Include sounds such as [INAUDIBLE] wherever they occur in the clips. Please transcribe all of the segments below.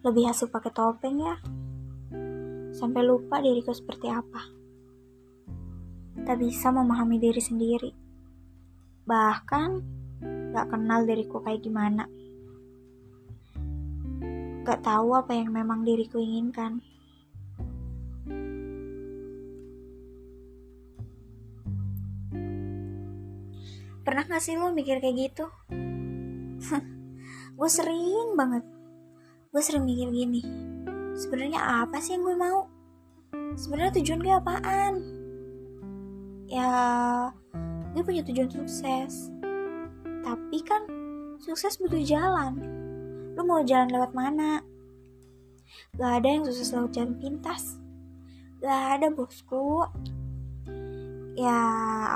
Lebih asuh pakai topeng ya. Sampai lupa diriku seperti apa. Tak bisa memahami diri sendiri. Bahkan gak kenal diriku kayak gimana. Gak tahu apa yang memang diriku inginkan. Pernah gak sih lo mikir kayak gitu? [LAUGHS] gue sering banget. Gue sering mikir gini. Sebenarnya apa sih yang gue mau? Sebenarnya tujuan gue apaan? Ya, gue punya tujuan sukses. Tapi kan sukses butuh jalan. Lu mau jalan lewat mana? Gak ada yang sukses lewat jalan pintas. Gak ada bosku. Ya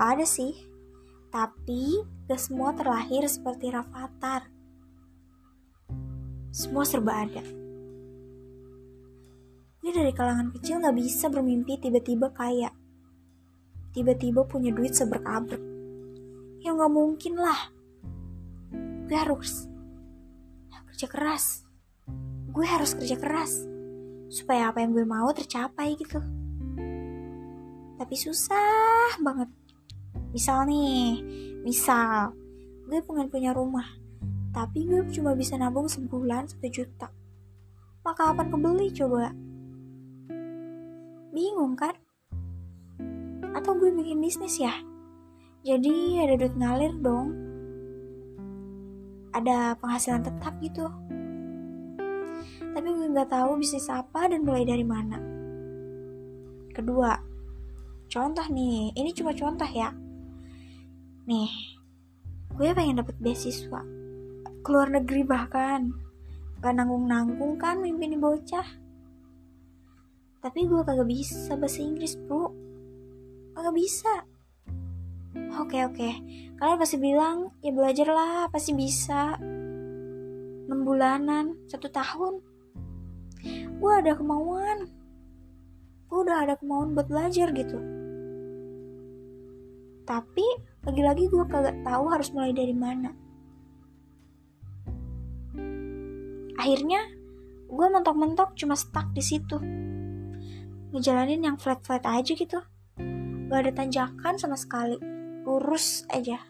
ada sih tapi gak semua terlahir seperti Rafathar. Semua serba ada. Gue dari kalangan kecil gak bisa bermimpi tiba-tiba kaya. Tiba-tiba punya duit seberkabrek. Ya gak mungkin lah. Gue harus kerja keras. Gue harus kerja keras. Supaya apa yang gue mau tercapai gitu. Tapi susah banget Misal nih, misal gue pengen punya rumah, tapi gue cuma bisa nabung sebulan satu juta. Maka kapan kebeli coba? Bingung kan? Atau gue bikin bisnis ya? Jadi ada duit ngalir dong. Ada penghasilan tetap gitu. Tapi gue nggak tahu bisnis apa dan mulai dari mana. Kedua, contoh nih, ini cuma contoh ya nih gue pengen dapet beasiswa keluar negeri bahkan. Gak nanggung-nanggung kan mimpi nih bocah. Tapi gue kagak bisa bahasa Inggris bro. Kagak bisa. Oke oke. Kalian pasti bilang ya belajar lah pasti bisa. 6 bulanan satu tahun. Gue ada kemauan. Gue udah ada kemauan buat belajar gitu. Tapi lagi-lagi gue kagak tahu harus mulai dari mana. Akhirnya gue mentok-mentok cuma stuck di situ. Ngejalanin yang flat-flat aja gitu. Gak ada tanjakan sama sekali. Lurus aja.